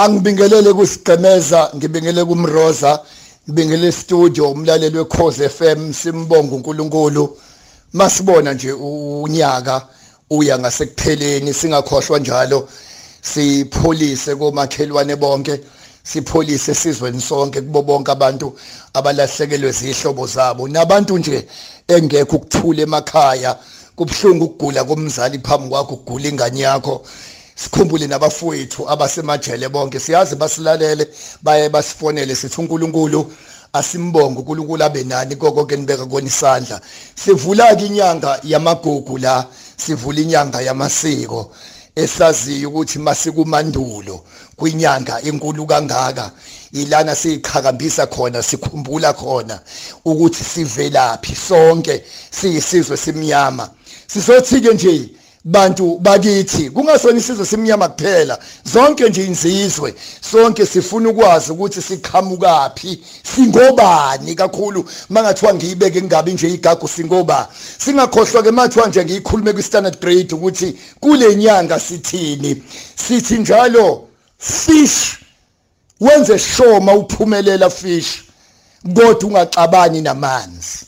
angibingelele kusigqemeza ngibingelele kumroza ngibingelele studio umlaleli wekhoze FM simbonga uNkulunkulu. Masibona nje unyaka uya ngasekupheleni singakhohlwa njalo. Sipholise komakhelwane bonke sipholise sizweni sonke kubo bonke abantu abalahlekelwe zihlobo zabo. Nabantu nje engekho ukuthula emakhaya kubhlungu ukugula komzali phambi kwakho ukugula ingane yakho. Sikhumbule nabafowethu abasemajele bonke. Siyazi basilalele baye basifonele. Sithi uNkulunkulu asimbonge uNkulunkulu abe nani. Koko ke nibeka kona isandla. Sivula ke inyanga yamagugu la. Sivula inyanga yamasiko esaziyo ukuthi masikumandulo kwinyanga enkulu kangaka. Ilana siyiqhakambisa khona sikhumbula khona ukuthi sivelaphi sonke siyisizwe simnyama sizothi ke nje bantu bakithi kungasona isizwe simnyama kuphela. Zonke nje inzizwe sonke sifuna ukwazi ukuthi siqhamukaphi singobani kakhulu. Mangathiwa ngiyibeke ngabe nje igagu singoba. Singakhohlwa ke mathiwa nje ngiyikhulume kwi standard grade ukuthi kule nyanga sithini. Sithi njalo fish wenze shoma uphumelela fish kodwa ungaxabani namanzi.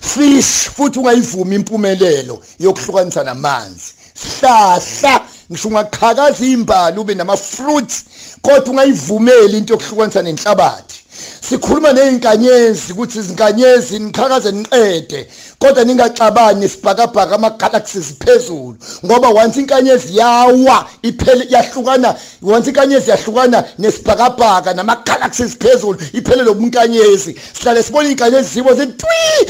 Fish futhi ungayivumi impumelelo yokuhlukanisa namanzi. Hlahla ngisho ungaqhakaza imbali ube nama fruits kodwa ungayivumeli into yokuhlukanisa nenhlabathi. Sikhuluma nezinkanyezi ukuthi izinkanyezi niqhakaze niqede kodwa ningaxabani nesibhakabhaka ama galaxies phezulu. Ngoba once inkanyezi yawa iphele yahlukana once inkanyezi yahlukana nesibhakabhaka nama galaxies phezulu iphele lo bunkanyezi. Sihlale sibona inkanyezi zibo zitwi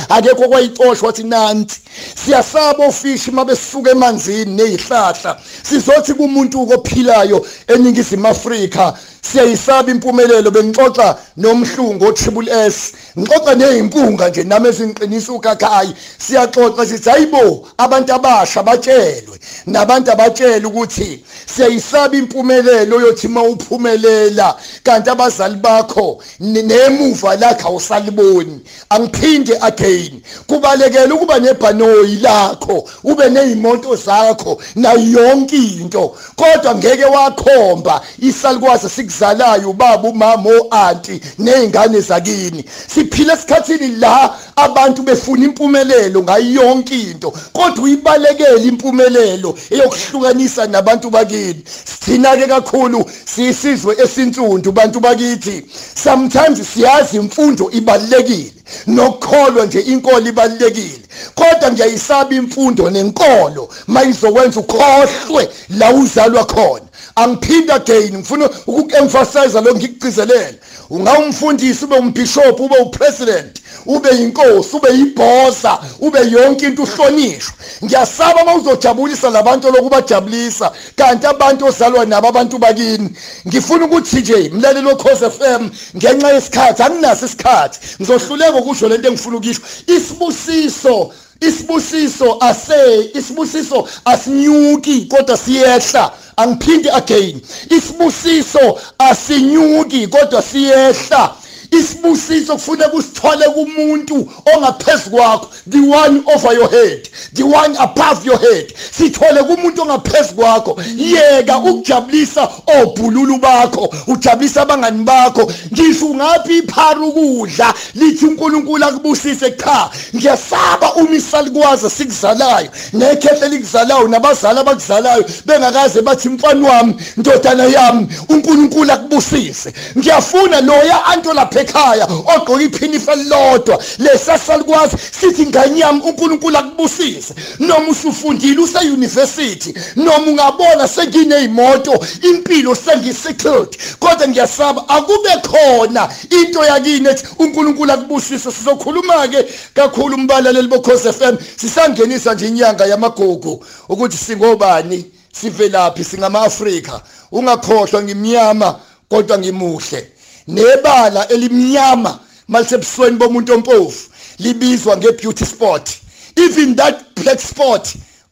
akekho kwayixoshwa wathi nanti siyasaba ofishi mabesisuka emanzini nezihlahla sizothi kumuntu ophilayo eningizimu Afrika siyayisaba impumelelo bengixoxa nomhlungu otriple S. ngixoxa nezimpunga nje nami ezinqinisa ukakhayi siyaxoxa sithi hayibo abantu abasha batshelwe. Nabantu abatshela ukuthi siyayisaba impumelelo yothi mawuphumelela kanti abazali bakho nemuva lakho awusaliboni. Angiphinde again. Kubalekela ukuba nebhanoyi lakho ube nezimoto zakho na yonke into. Kodwa ngeke wakhomba isalikwazi sikuzalayo ubaba umama oanti nezingane zakini. Siphila esikhathini la abantu befuna impumelelo ngayo yonke into. Kodwa uyibalekele impumelelo eyokuhlukanisa nabantu bakini. Sithina ke kakhulu siyisizwe esinsundu bantu bakithi. Sometimes siyazi imfundo ibalekile nokukholwa nje inkolo ibalekile kodwa ngiyayisaba imfundo nenkolo mayizokwenza ukhohlwe la uzalwa khona. Angiphinda again ngifuna ukuemphasize lo ngikugcizelela ungawumfundisi ube umbishop ube upresident ube yinkosi ube yibhosa ube yonke into uhlonishwe. Ngiyasaba mawuzojabulisa labantu lokubajabulisa kanti abantu ozalwa nabo abantu bakini. Ngifuna ukuthi nje mlaleli wekhoze FM ngenxa yesikhathi anginaso isikhathi ngizohluleka ukusho lento engifuna ukisho isibusiso isibusiso ase isibusiso asinyuki kodwa siyehla. Angiphindi again. Isibusiso asinyuki kodwa siyehla. Isibusiso kufuneka usithole kumuntu ongaphezulu kwakho. The one over your head the one above your head. Sithole kumuntu ongaphezulu kwakho. Yeka ukujabulisa obhululu bakho ujabulisa abangani bakho. Ngisho ungaphi iphara ukudla? Lithi uNkulunkulu akubusise cha. Ngiyasaba uma isalikwazi sikuzalayo. Nekhehle likuzalayo nabazali abakuzalayo bengakaze bathi mfana wami ndodana yami uNkulunkulu akubusise. Ngiyafuna loya anto lapha ekhaya ogqoka iphinifa lodwa lesasalikwazi sithi ngane yami uNkulunkulu akubusise. Noma usufundile use university noma ungabona senginezimoto impilo sengisettled kodwa ngiyasaba akube khona into yakini ethi uNkulunkulu akubusise. Sizokhuluma ke kakhulu umbalaleli bokhoze FM sisangenisa nje inyanga yamagugu ukuthi singobani sivelaphi singama Afrika ungakhohlwa ngimnyama kodwa ngimuhle. Nebala elimnyama malisebusweni bomuntu ompofu libizwa ngebeauty spot even that black spot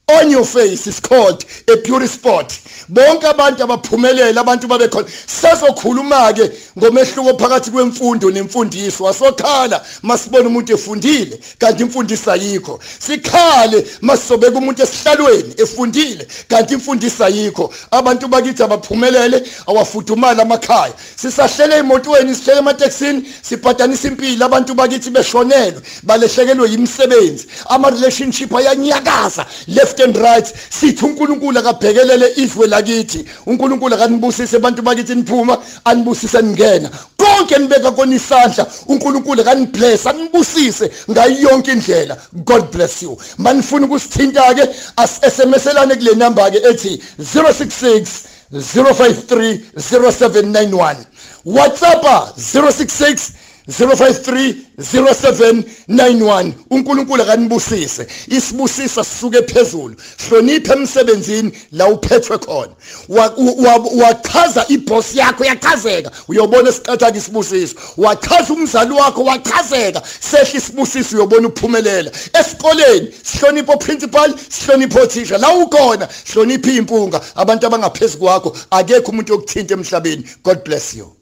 on your face is called a pure spot. Bonke abantu abaphumelela abantu babe khona sazokhuluma ke ngomehluko phakathi kwemfundo nemfundiso. Wasokhala masibona umuntu efundile kanti imfundiso ayikho. Sikhale masobeka umuntu esihlalweni efundile kanti imfundiso ayikho. Abantu bakithi abaphumelele awafudumala amakhaya. Sisahlele emotweni sihlele emateksini sibhadanisa impilo. Abantu bakithi beshonelwe balehlekelwe yimisebenzi ama relationship ayanyakaza. Left and right sithi uNkulunkulu akabhekelele izwe lakithi. uNkulunkulu akanibusise abantu bakithi niphuma anibusise ningena. Konke nibeka kona isandla uNkulunkulu akanibless anibusise ngayo yonke indlela. God bless you. Manifuna ukusithinta ke as SMSelane kule number ke ethi 066 053 0791 WhatsApp 066 0530791 uNkulunkulu akanibusise. Isibusisa sisuke phezulu. Hlonipha emsebenzini la uphethwe khona. Wachaza iboss yakho yachazeka. Uyobona esiqatha isibusiso wachaza umzali wakho wachazeka. Sehla isibusiso uyobona uphumelela esikoleni sihlonipha uprincipal sihlonipha othisha. La ukhona hlonipha impunga abantu abangaphezulu kwakho akekho umuntu yokuthinta emhlabeni. God bless you.